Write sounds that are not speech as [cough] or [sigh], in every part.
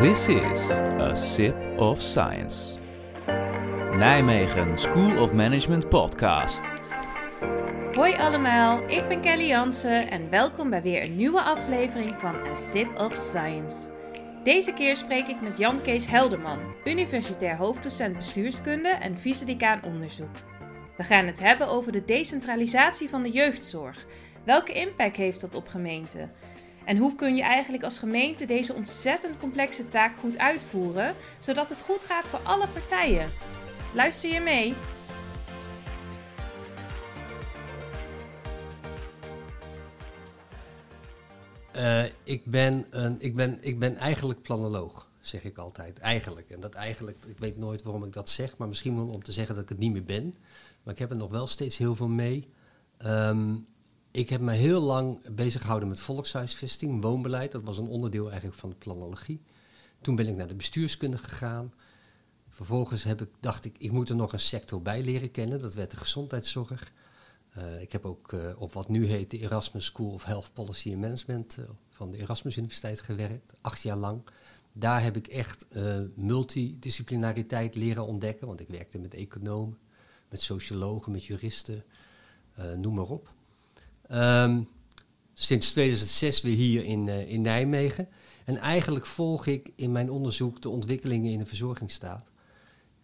This is a sip of science. Nijmegen School of Management podcast. Hoi allemaal, ik ben Kelly Jansen en welkom bij weer een nieuwe aflevering van A Sip of Science. Deze keer spreek ik met Jan Kees Helderman, universitair hoofddocent bestuurskunde en vice-decaan onderzoek. We gaan het hebben over de decentralisatie van de jeugdzorg. Welke impact heeft dat op gemeenten? En hoe kun je eigenlijk als gemeente deze ontzettend complexe taak goed uitvoeren, zodat het goed gaat voor alle partijen? Luister je mee? Uh, ik, ben een, ik, ben, ik ben eigenlijk planoloog, zeg ik altijd. Eigenlijk. En dat eigenlijk, ik weet nooit waarom ik dat zeg, maar misschien wel om te zeggen dat ik het niet meer ben. Maar ik heb er nog wel steeds heel veel mee. Um, ik heb me heel lang bezig gehouden met volkshuisvesting, woonbeleid. Dat was een onderdeel eigenlijk van de planologie. Toen ben ik naar de bestuurskunde gegaan. Vervolgens heb ik, dacht ik, ik moet er nog een sector bij leren kennen. Dat werd de gezondheidszorg. Uh, ik heb ook uh, op wat nu heet de Erasmus School of Health Policy and Management uh, van de Erasmus Universiteit gewerkt, acht jaar lang. Daar heb ik echt multidisciplinariteit leren ontdekken, want ik werkte met economen, met sociologen, met juristen, noem maar op. Um, sinds 2006 weer hier in, uh, in Nijmegen. En eigenlijk volg ik in mijn onderzoek de ontwikkelingen in de verzorgingsstaat.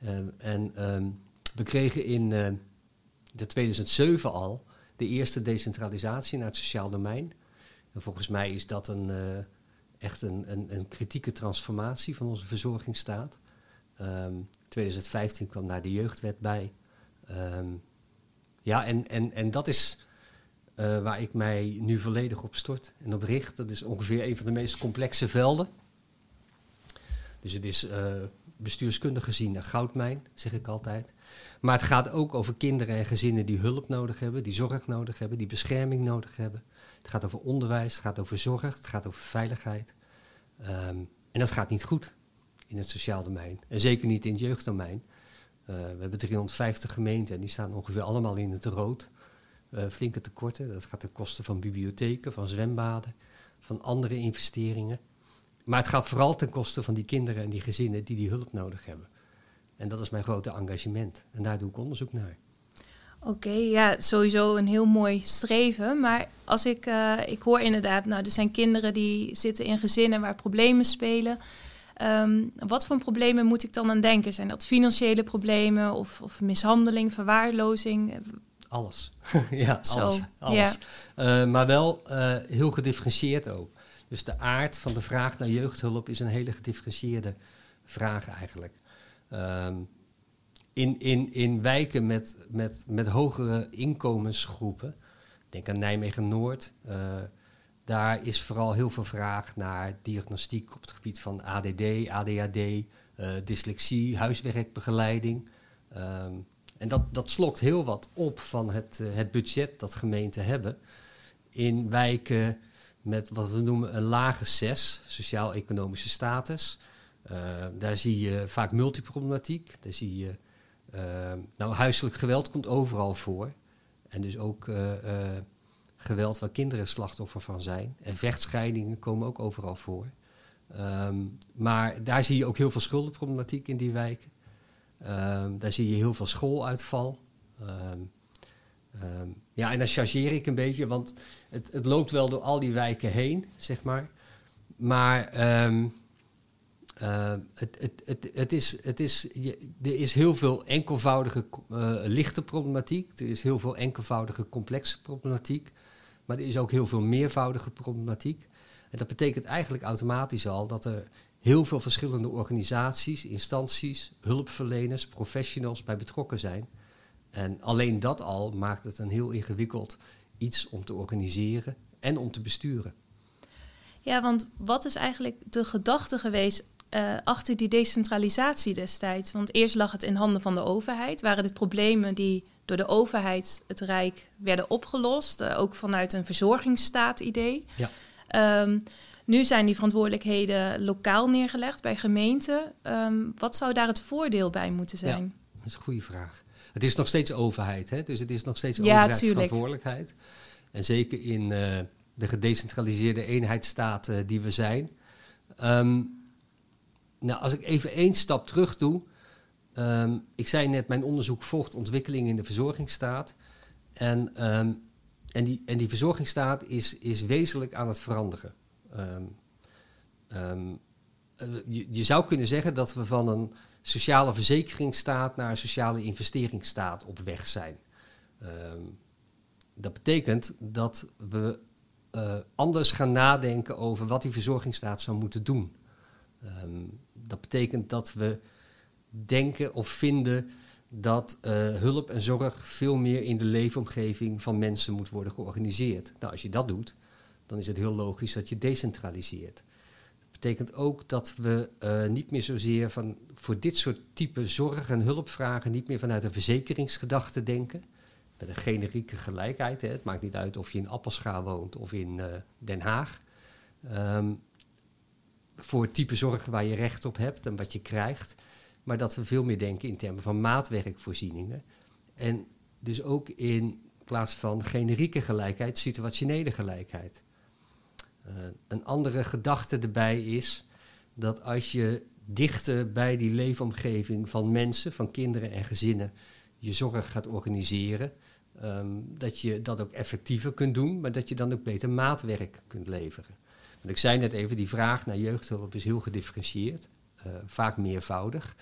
Um, en um, we kregen in de 2007 al de eerste decentralisatie naar het sociaal domein. En volgens mij is dat een, uh, echt een, een, kritieke transformatie van onze verzorgingsstaat. Um, 2015 kwam daar de jeugdwet bij. Ja, en, en, en dat is uh, waar ik mij nu volledig op stort en op richt. Dat is ongeveer een van de meest complexe velden. Dus het is uh, bestuurskundig gezien een goudmijn, zeg ik altijd. Maar het gaat ook over kinderen en gezinnen die hulp nodig hebben, die zorg nodig hebben, die bescherming nodig hebben. Het gaat over onderwijs, het gaat over zorg, het gaat over veiligheid. Um, en dat gaat niet goed in het sociaal domein. En zeker niet in het jeugddomein. Uh, we hebben 350 gemeenten en die staan ongeveer allemaal in het rood. Uh, flinke tekorten. Dat gaat ten koste van bibliotheken, van zwembaden, van andere investeringen. Maar het gaat vooral ten koste van die kinderen en die gezinnen die die hulp nodig hebben. En dat is mijn grote engagement. En daar doe ik onderzoek naar. Oké, ja, sowieso een heel mooi streven. Maar als ik, uh, ik hoor inderdaad, nou, er zijn kinderen die zitten in gezinnen waar problemen spelen. Um, wat voor problemen moet ik dan aan denken? Zijn dat financiële problemen of, of mishandeling, verwaarlozing? [laughs] Alles. ja, alles. alles. Uh, maar wel uh, heel gedifferentieerd ook. Dus de aard van de vraag naar jeugdhulp is een hele gedifferentieerde vraag eigenlijk. Um, in, in, in wijken met, met, met hogere inkomensgroepen, denk aan Nijmegen-Noord, uh, daar is vooral heel veel vraag naar diagnostiek op het gebied van ADD, ADHD, dyslexie, huiswerkbegeleiding. Um, en dat, dat slokt heel wat op van het, uh, het budget dat gemeenten hebben. In wijken met wat we noemen een lage SES, sociaal-economische status. Uh, daar zie je vaak multiproblematiek. Daar zie je, uh, nou, huiselijk geweld komt overal voor. En dus ook geweld waar kinderen slachtoffer van zijn. En vechtscheidingen komen ook overal voor. Um, maar daar zie je ook heel veel schuldenproblematiek in die wijken. Um, daar zie je heel veel schooluitval. Um, um, ja, en dan chargeer ik een beetje, want het, het, loopt wel door al die wijken heen, zeg maar. Maar het, het, het, het, is, het is, er is heel veel enkelvoudige uh, lichte problematiek. Er is heel veel enkelvoudige complexe problematiek. Maar er is ook heel veel meervoudige problematiek. En dat betekent eigenlijk automatisch al dat er heel veel verschillende organisaties, instanties, hulpverleners, professionals bij betrokken zijn. En alleen dat al maakt het een heel ingewikkeld iets om te organiseren en om te besturen. Ja, want wat is eigenlijk de gedachte geweest uh, achter die decentralisatie destijds? Want eerst lag het in handen van de overheid. Waren dit problemen die door de overheid, het Rijk, werden opgelost? Uh, ook vanuit een verzorgingsstaat-idee. Ja. Um, nu zijn die verantwoordelijkheden lokaal neergelegd bij gemeenten. Um, wat zou daar het voordeel bij moeten zijn? Ja, dat is een goede vraag. Het is nog steeds overheid, hè? dus het is nog steeds ja, overheidsverantwoordelijkheid. En zeker in uh, de gedecentraliseerde eenheidsstaat uh, die we zijn, Ehm, nou, als ik even één stap terug doe. Um, ik zei net, mijn onderzoek volgt ontwikkeling in de verzorgingsstaat. En, um, en, die, en die verzorgingsstaat is, is wezenlijk aan het veranderen. Je, je zou kunnen zeggen dat we van een sociale verzekeringsstaat naar een sociale investeringsstaat op weg zijn. dat betekent dat we uh, anders gaan nadenken over wat die verzorgingsstaat zou moeten doen. Dat betekent dat we denken of vinden dat uh, hulp en zorg veel meer in de leefomgeving van mensen moet worden georganiseerd. Nou, als je dat doet, dan is het heel logisch dat je decentraliseert. Dat betekent ook dat we uh, niet meer zozeer van voor dit soort type zorg- en hulpvragen niet meer vanuit een verzekeringsgedachte denken met een generieke gelijkheid. Hè. Het maakt niet uit of je in Appelscha woont of in uh, Den Haag. Um, voor het type zorg waar je recht op hebt en wat je krijgt. Maar dat we veel meer denken in termen van maatwerkvoorzieningen. En dus ook in plaats van generieke gelijkheid, situationele gelijkheid. Uh, een andere gedachte erbij is dat als je dichter bij die leefomgeving van mensen, van kinderen en gezinnen, je zorg gaat organiseren, Um, dat je dat ook effectiever kunt doen, maar dat je dan ook beter maatwerk kunt leveren. Want ik zei net even, die vraag naar jeugdhulp is heel gedifferentieerd, uh, vaak meervoudig.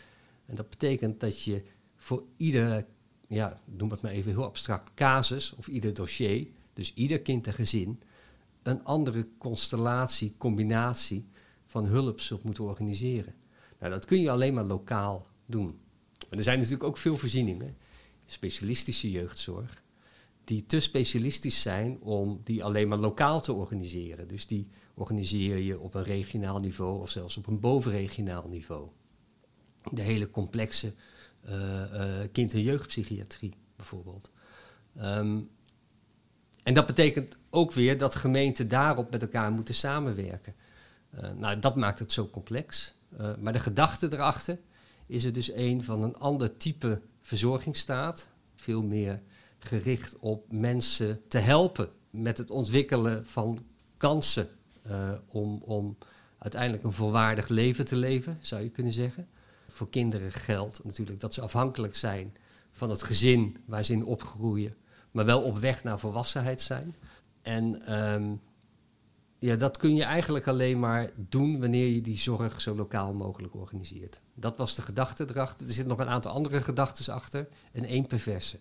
En dat betekent dat je voor ieder, ja, noem het maar even heel abstract, casus of ieder dossier, dus ieder kind en gezin, een andere constellatie, combinatie van hulp zult moeten organiseren. Nou, dat kun je alleen maar lokaal doen. Maar er zijn natuurlijk ook veel voorzieningen, specialistische jeugdzorg, die te specialistisch zijn om die alleen maar lokaal te organiseren. Dus die organiseer je op een regionaal niveau of zelfs op een bovenregionaal niveau. De hele complexe uh, uh, kind- en jeugdpsychiatrie bijvoorbeeld. Um, en dat betekent ook weer dat gemeenten daarop met elkaar moeten samenwerken. Uh, nou, dat maakt het zo complex. maar de gedachte erachter is er dus een van een ander type verzorgingsstaat. Veel meer gericht op mensen te helpen met het ontwikkelen van kansen uh, om, om uiteindelijk een volwaardig leven te leven, zou je kunnen zeggen. Voor kinderen geldt natuurlijk dat ze afhankelijk zijn van het gezin waar ze in opgroeien, maar wel op weg naar volwassenheid zijn. En um, ja, dat kun je eigenlijk alleen maar doen wanneer je die zorg zo lokaal mogelijk organiseert. Dat was de gedachte erachter. Er zitten nog een aantal andere gedachten achter en één perverse.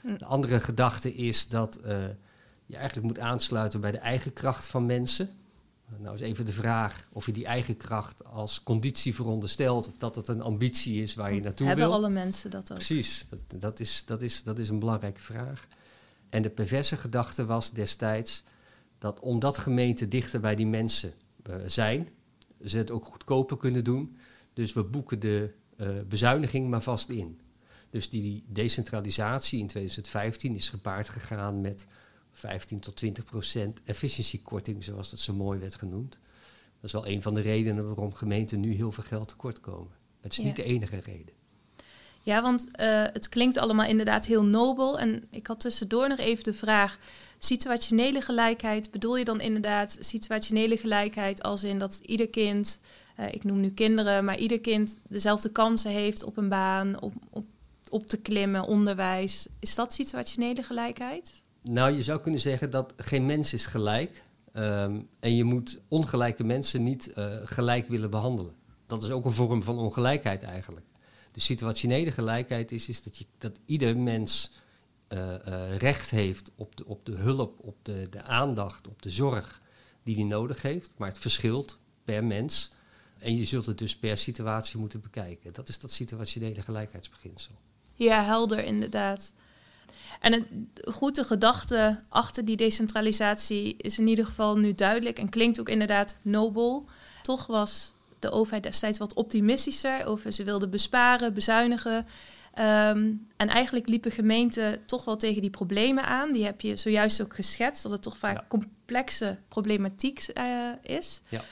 Hm. De andere gedachte is dat uh, je eigenlijk moet aansluiten bij de eigen kracht van mensen. Nou is even de vraag of je die eigen kracht als conditie veronderstelt... of dat het een ambitie is waar je naartoe hebben wil. Hebben alle mensen dat ook? Precies, dat, dat, is, dat, is, dat is een belangrijke vraag. En de perverse gedachte was destijds dat omdat gemeenten dichter bij die mensen uh, zijn... ze het ook goedkoper kunnen doen. Dus we boeken de uh, bezuiniging maar vast in. Dus die decentralisatie in 2015 is gepaard gegaan met 15 tot 20 procent efficiëntiekorting, zoals dat zo mooi werd genoemd. Dat is wel een van de redenen waarom gemeenten nu heel veel geld tekort komen. Het is niet de enige reden. Ja, want uh, het klinkt allemaal inderdaad heel nobel. En ik had tussendoor nog even de vraag: situationele gelijkheid, bedoel je dan inderdaad situationele gelijkheid als in dat ieder kind, uh, ik noem nu kinderen, maar ieder kind dezelfde kansen heeft op een baan, op, op op te klimmen, onderwijs. Is dat situationele gelijkheid? Nou, je zou kunnen zeggen dat geen mens is gelijk. Um, en je moet ongelijke mensen niet uh, gelijk willen behandelen. Dat is ook een vorm van ongelijkheid eigenlijk. De situationele gelijkheid is, is dat, je, dat ieder mens uh, uh, recht heeft op de, op de hulp, op de, de aandacht, op de zorg die hij nodig heeft. Maar het verschilt per mens. En je zult het dus per situatie moeten bekijken. Dat is dat situationele gelijkheidsbeginsel. Ja, helder inderdaad. En een goede gedachte achter die decentralisatie is in ieder geval nu duidelijk en klinkt ook inderdaad nobel. Toch was de overheid destijds wat optimistischer over ze wilden besparen, bezuinigen. Um, en eigenlijk liepen gemeenten toch wel tegen die problemen aan. Die heb je zojuist ook geschetst, dat het toch vaak ja. complexe problematiek uh, is. Ja.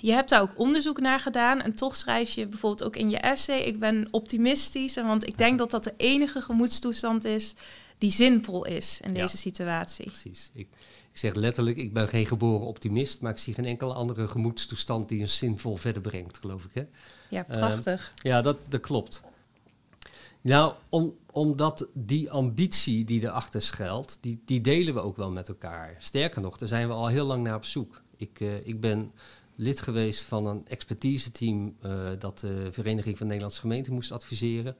Je hebt daar ook onderzoek naar gedaan en toch schrijf je bijvoorbeeld ook in je essay: Ik ben optimistisch, want ik denk [laughs] dat dat de enige gemoedstoestand is die zinvol is in deze situatie. Precies. Ik, ik zeg letterlijk, ik ben geen geboren optimist, maar ik zie geen enkele andere gemoedstoestand die een zinvol verder brengt, geloof ik. Hè? Ja, prachtig. ja, dat, dat klopt. Nou, om, omdat die ambitie die erachter schuilt, die, die delen we ook wel met elkaar. Sterker nog, daar zijn we al heel lang naar op zoek. Ik, uh, ik ben lid geweest van een expertise-team uh, dat de Vereniging van Nederlandse Gemeenten moest adviseren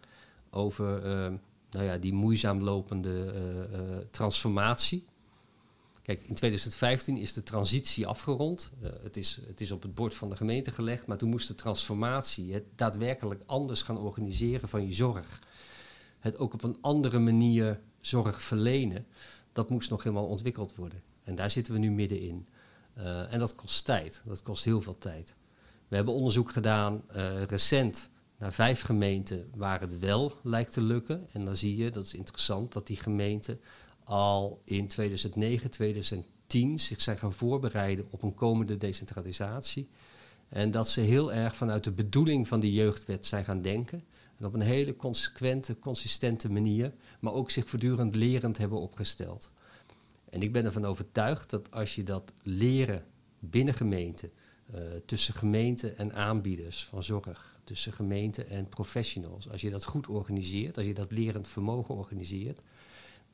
over uh, nou ja, die moeizaam lopende transformatie. Kijk, in 2015 is de transitie afgerond. het, is, het is op het bord van de gemeente gelegd, maar toen moest de transformatie het daadwerkelijk anders gaan organiseren van je zorg het ook op een andere manier zorg verlenen, dat moest nog helemaal ontwikkeld worden. En daar zitten we nu middenin. Uh, en dat kost tijd, dat kost heel veel tijd. We hebben onderzoek gedaan recent naar vijf gemeenten waar het wel lijkt te lukken. En dan zie je, dat is interessant, dat die gemeenten al in 2009, 2010 zich zijn gaan voorbereiden op een komende decentralisatie. En dat ze heel erg vanuit de bedoeling van die jeugdwet zijn gaan denken. En op een hele consequente, consistente manier, maar ook zich voortdurend lerend hebben opgesteld. En ik ben ervan overtuigd dat als je dat leren binnen gemeenten, uh, tussen gemeenten en aanbieders van zorg, tussen gemeenten en professionals, als je dat goed organiseert, als je dat lerend vermogen organiseert,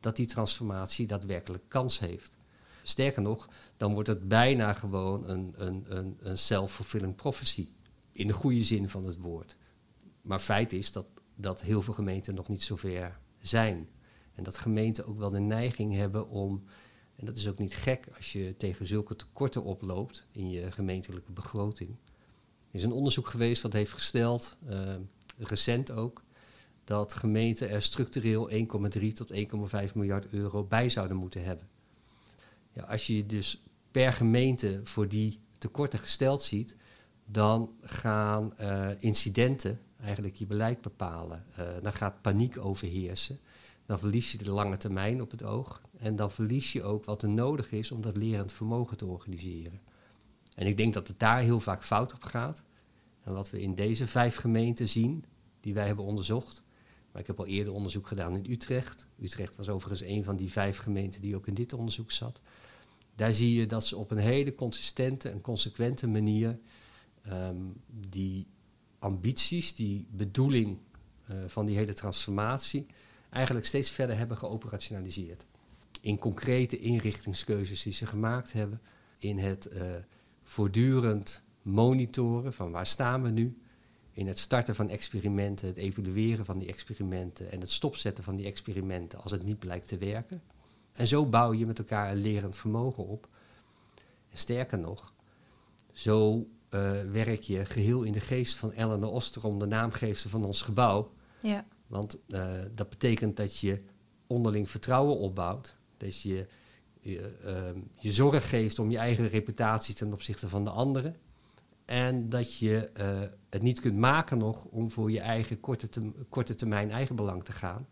dat die transformatie daadwerkelijk kans heeft. Sterker nog, dan wordt het bijna gewoon een, een, een, een self-fulfilling prophecy. In de goede zin van het woord. Maar feit is dat, dat heel veel gemeenten nog niet zover zijn. En dat gemeenten ook wel de neiging hebben om, en dat is ook niet gek als je tegen zulke tekorten oploopt in je gemeentelijke begroting. Er is een onderzoek geweest dat heeft gesteld, uh, recent ook, dat gemeenten er structureel 1,3 tot 1,5 miljard euro bij zouden moeten hebben. Ja, als je dus per gemeente voor die tekorten gesteld ziet, dan gaan uh, incidenten eigenlijk je beleid bepalen. Uh, dan gaat paniek overheersen. Dan verlies je de lange termijn op het oog. En dan verlies je ook wat er nodig is om dat lerend vermogen te organiseren. En ik denk dat het daar heel vaak fout op gaat. En wat we in deze vijf gemeenten zien, die wij hebben onderzocht. Maar ik heb al eerder onderzoek gedaan in Utrecht. Utrecht was overigens een van die vijf gemeenten die ook in dit onderzoek zat. Daar zie je dat ze op een hele consistente en consequente manier um, die ambities, die bedoeling uh, van die hele transformatie, eigenlijk steeds verder hebben geoperationaliseerd. In concrete inrichtingskeuzes die ze gemaakt hebben, in het uh, voortdurend monitoren van waar staan we nu, in het starten van experimenten, het evalueren van die experimenten en het stopzetten van die experimenten als het niet blijkt te werken. En zo bouw je met elkaar een lerend vermogen op. En sterker nog, zo uh, werk je geheel in de geest van Ellen Osterom, de naamgeefster van ons gebouw. Ja. Want uh, dat betekent dat je onderling vertrouwen opbouwt. Dat je je, uh, je zorg geeft om je eigen reputatie ten opzichte van de anderen. En dat je uh, het niet kunt maken nog om voor je eigen korte, te, korte termijn eigen belang te gaan.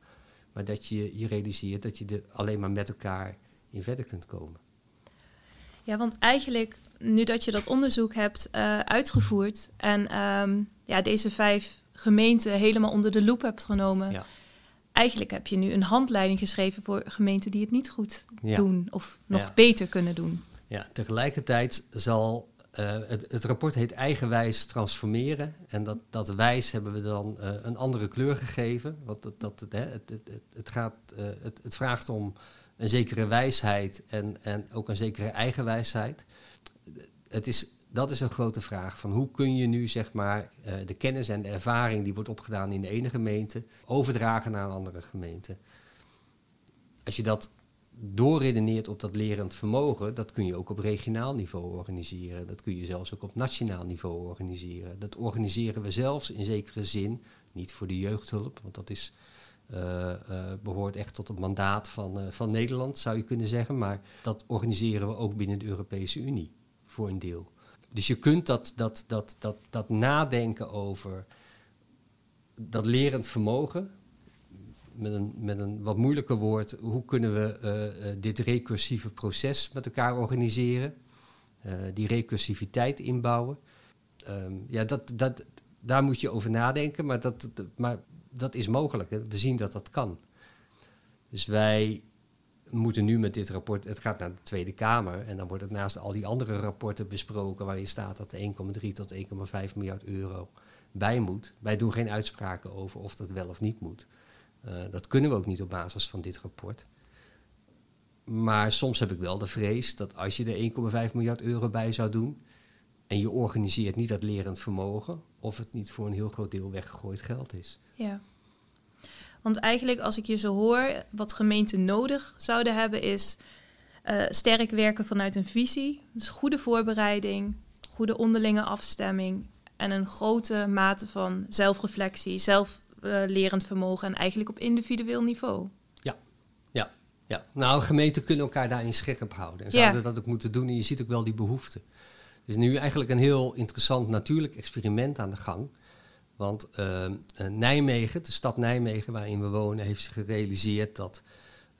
Maar dat je je realiseert dat je er alleen maar met elkaar in verder kunt komen. Ja, want eigenlijk, nu dat je dat onderzoek hebt uitgevoerd en um, ja, deze vijf gemeenten helemaal onder de loep hebt genomen, ja. eigenlijk heb je nu een handleiding geschreven voor gemeenten die het niet goed ja. doen of nog ja. beter kunnen doen. Ja, tegelijkertijd zal uh, het, het, rapport heet Eigenwijs transformeren. En dat, dat wijs hebben we dan uh, een andere kleur gegeven. Want dat, dat, het, het, het, het, gaat, uh, het, het vraagt om een zekere wijsheid en, en ook een zekere eigenwijsheid. Het is, dat is een grote vraag. Van hoe kun je nu zeg maar, uh, de kennis en de ervaring die wordt opgedaan in de ene gemeente overdragen naar een andere gemeente? Als je dat doorredeneert op dat lerend vermogen, dat kun je ook op regionaal niveau organiseren. Dat kun je zelfs ook op nationaal niveau organiseren. Dat organiseren we zelfs in zekere zin, niet voor de jeugdhulp, want dat is uh, uh, behoort echt tot het mandaat van, van Nederland, zou je kunnen zeggen. Maar dat organiseren we ook binnen de Europese Unie voor een deel. Dus je kunt dat, dat, dat, dat, dat nadenken over dat lerend vermogen, met een, met een wat moeilijker woord, hoe kunnen we dit recursieve proces met elkaar organiseren, die recursiviteit inbouwen. Um, ja, dat, dat, daar moet je over nadenken, maar, dat, maar dat is mogelijk. Hè. We zien dat dat kan. Dus wij moeten nu met dit rapport, het gaat naar de Tweede Kamer en dan wordt het naast al die andere rapporten besproken waarin staat dat er 1,3 tot 1,5 miljard euro bij moet. Wij doen geen uitspraken over of dat wel of niet moet. Uh, dat kunnen we ook niet op basis van dit rapport. Maar soms heb ik wel de vrees dat als je er 1,5 miljard euro bij zou doen en je organiseert niet dat lerend vermogen, of het niet voor een heel groot deel weggegooid geld is. Ja. Want eigenlijk, als ik je zo hoor, wat gemeenten nodig zouden hebben, is uh, sterk werken vanuit een visie. Dus goede voorbereiding, goede onderlinge afstemming en een grote mate van zelfreflectie, zelflerend uh, vermogen en eigenlijk op individueel niveau. Ja, ja, ja. Nou, gemeenten kunnen elkaar daarin scherp houden en zouden dat ook moeten doen. En je ziet ook wel die behoeften. Er is nu eigenlijk een heel interessant natuurlijk experiment aan de gang. Want uh, Nijmegen, de stad Nijmegen waarin we wonen, heeft zich gerealiseerd dat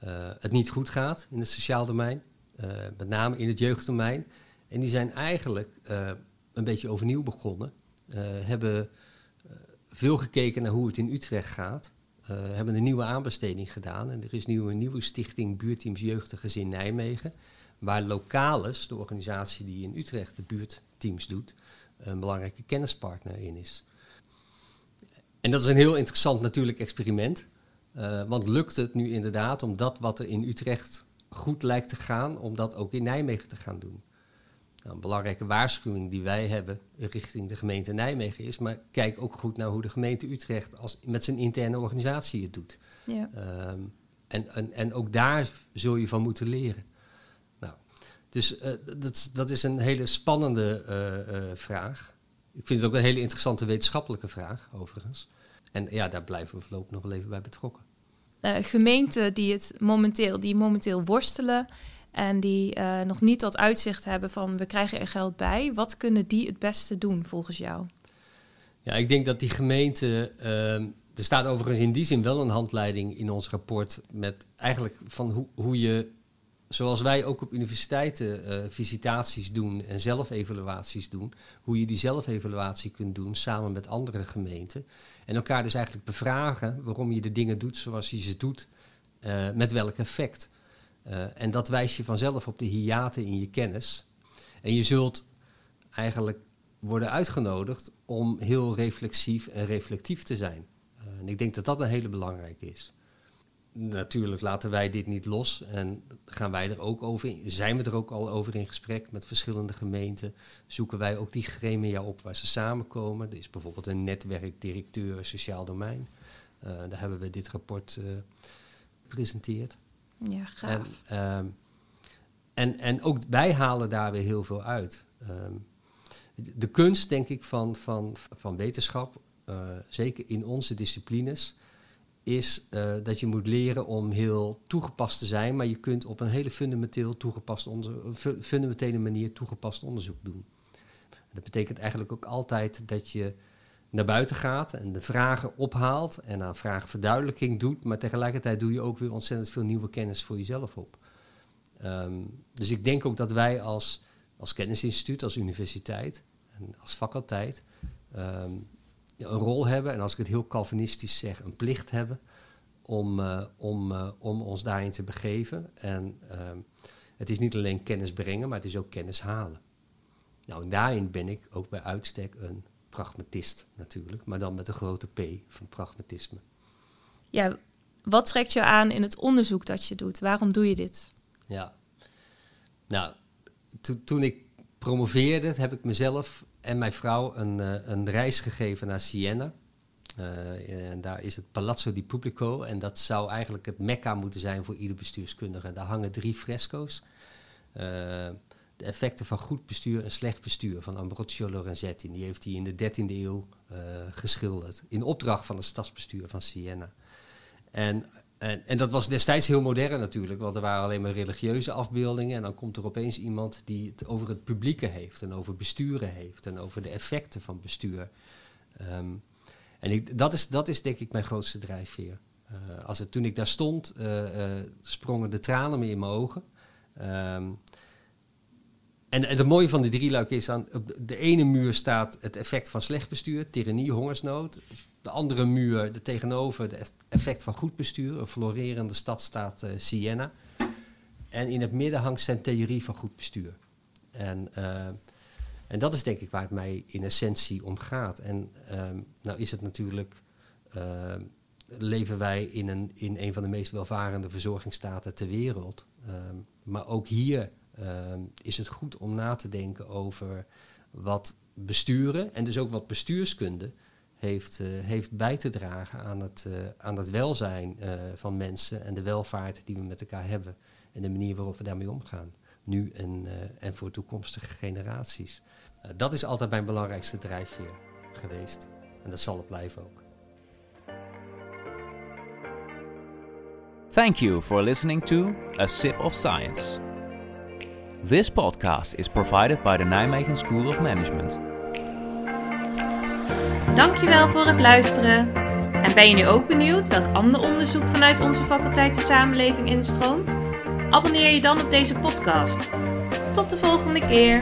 uh, het niet goed gaat in het sociaal domein. Uh, met name in het jeugddomein. En die zijn eigenlijk een beetje overnieuw begonnen. hebben veel gekeken naar hoe het in Utrecht gaat. hebben een nieuwe aanbesteding gedaan. En er is nu een nieuwe stichting Buurteams Jeugdige in Nijmegen. Waar Localis, de organisatie die in Utrecht de buurtteams doet, een belangrijke kennispartner in is. En dat is een heel interessant natuurlijk experiment. Uh, want lukt het nu inderdaad om dat wat er in Utrecht goed lijkt te gaan, om dat ook in Nijmegen te gaan doen? Nou, een belangrijke waarschuwing die wij hebben richting de gemeente Nijmegen is, maar kijk ook goed naar hoe de gemeente Utrecht als, met zijn interne organisatie het doet. Ja. Um, en, en, en ook daar zul je van moeten leren. Nou, dus uh, dat, dat is een hele spannende uh, vraag. Ik vind het ook een hele interessante wetenschappelijke vraag, overigens. En ja, daar blijven we voorlopig nog wel even bij betrokken. Uh, gemeenten die het momenteel, die momenteel worstelen en die uh, nog niet dat uitzicht hebben van we krijgen er geld bij, wat kunnen die het beste doen volgens jou? Ja, ik denk dat die gemeenten. Uh, er staat overigens in die zin wel een handleiding in ons rapport met eigenlijk van hoe, hoe je zoals wij ook op universiteiten uh, visitaties doen en zelfevaluaties doen, hoe je die zelfevaluatie kunt doen samen met andere gemeenten. En elkaar dus eigenlijk bevragen waarom je de dingen doet zoals je ze doet, uh, met welk effect. Uh, en dat wijst je vanzelf op de hiaten in je kennis. En je zult eigenlijk worden uitgenodigd om heel reflexief en reflectief te zijn. en ik denk dat dat een hele belangrijke is natuurlijk laten wij dit niet los en gaan wij er ook over in, zijn we er ook al over in gesprek met verschillende gemeenten. Zoeken wij ook die gremia op waar ze samenkomen. Er is bijvoorbeeld een netwerkdirecteur sociaal domein. Uh, daar hebben we dit rapport uh, gepresenteerd. Ja, gaaf. En, uh, en, en ook wij halen daar weer heel veel uit. Um, de kunst, denk ik, van, van, van wetenschap, uh, zeker in onze disciplines, is uh, dat je moet leren om heel toegepast te zijn, maar je kunt op een hele fundamenteel toegepast fundamentele manier toegepast onderzoek doen. Dat betekent eigenlijk ook altijd dat je naar buiten gaat en de vragen ophaalt en aan vraagverduidelijking doet, maar tegelijkertijd doe je ook weer ontzettend veel nieuwe kennis voor jezelf op. Um, dus ik denk ook dat wij als, als kennisinstituut, als universiteit en als faculteit um, een rol hebben, en als ik het heel Calvinistisch zeg, een plicht hebben om, uh, om, uh, om ons daarin te begeven. En uh, het is niet alleen kennis brengen, maar het is ook kennis halen. Nou, en daarin ben ik ook bij uitstek een pragmatist natuurlijk, maar dan met een grote P van pragmatisme. Ja, wat trekt je aan in het onderzoek dat je doet? Waarom doe je dit? Ja, nou, to toen ik promoveerde, heb ik mezelf en mijn vrouw een, uh, een reis gegeven naar Siena. Uh, en daar is het Palazzo di Pubblico. En dat zou eigenlijk het mekka moeten zijn voor ieder bestuurskundige. Daar hangen drie fresco's. Uh, de effecten van goed bestuur en slecht bestuur van Ambrogio Lorenzetti. Die heeft hij in de 13e eeuw geschilderd. In opdracht van het stadsbestuur van Siena. En en, en, dat was destijds heel modern natuurlijk, want er waren alleen maar religieuze afbeeldingen. En dan komt er opeens iemand die het over het publieke heeft en over besturen heeft en over de effecten van bestuur. Um, en ik, dat, is, dat is denk ik mijn grootste drijfveer. Uh, als het, toen ik daar stond, uh, uh, sprongen de tranen me in mijn ogen. Um, en het mooie van die drieluik is aan op de ene muur staat het effect van slecht bestuur, tyrannie, hongersnood. De andere muur, de tegenover, het effect van goed bestuur, een florerende stad staat uh, Siena. En in het midden hangt zijn theorie van goed bestuur. En, uh, en dat is denk ik waar het mij in essentie om gaat. En um, nou is het natuurlijk, uh, leven wij in een, in een van de meest welvarende verzorgingsstaten ter wereld. Um, maar ook hier is het goed om na te denken over wat besturen en dus ook wat bestuurskunde heeft, uh, heeft bij te dragen aan het, uh, aan het welzijn uh, van mensen en de welvaart die we met elkaar hebben en de manier waarop we daarmee omgaan, nu en, en voor toekomstige generaties. dat is altijd mijn belangrijkste drijfveer geweest en dat zal het blijven ook. Thank you for listening to A Sip of Science. This podcast is provided by the Nijmegen School of Management. Dankjewel voor het luisteren. En ben je nu ook benieuwd welk ander onderzoek vanuit onze faculteit de samenleving instroomt? Abonneer je dan op deze podcast. Tot de volgende keer.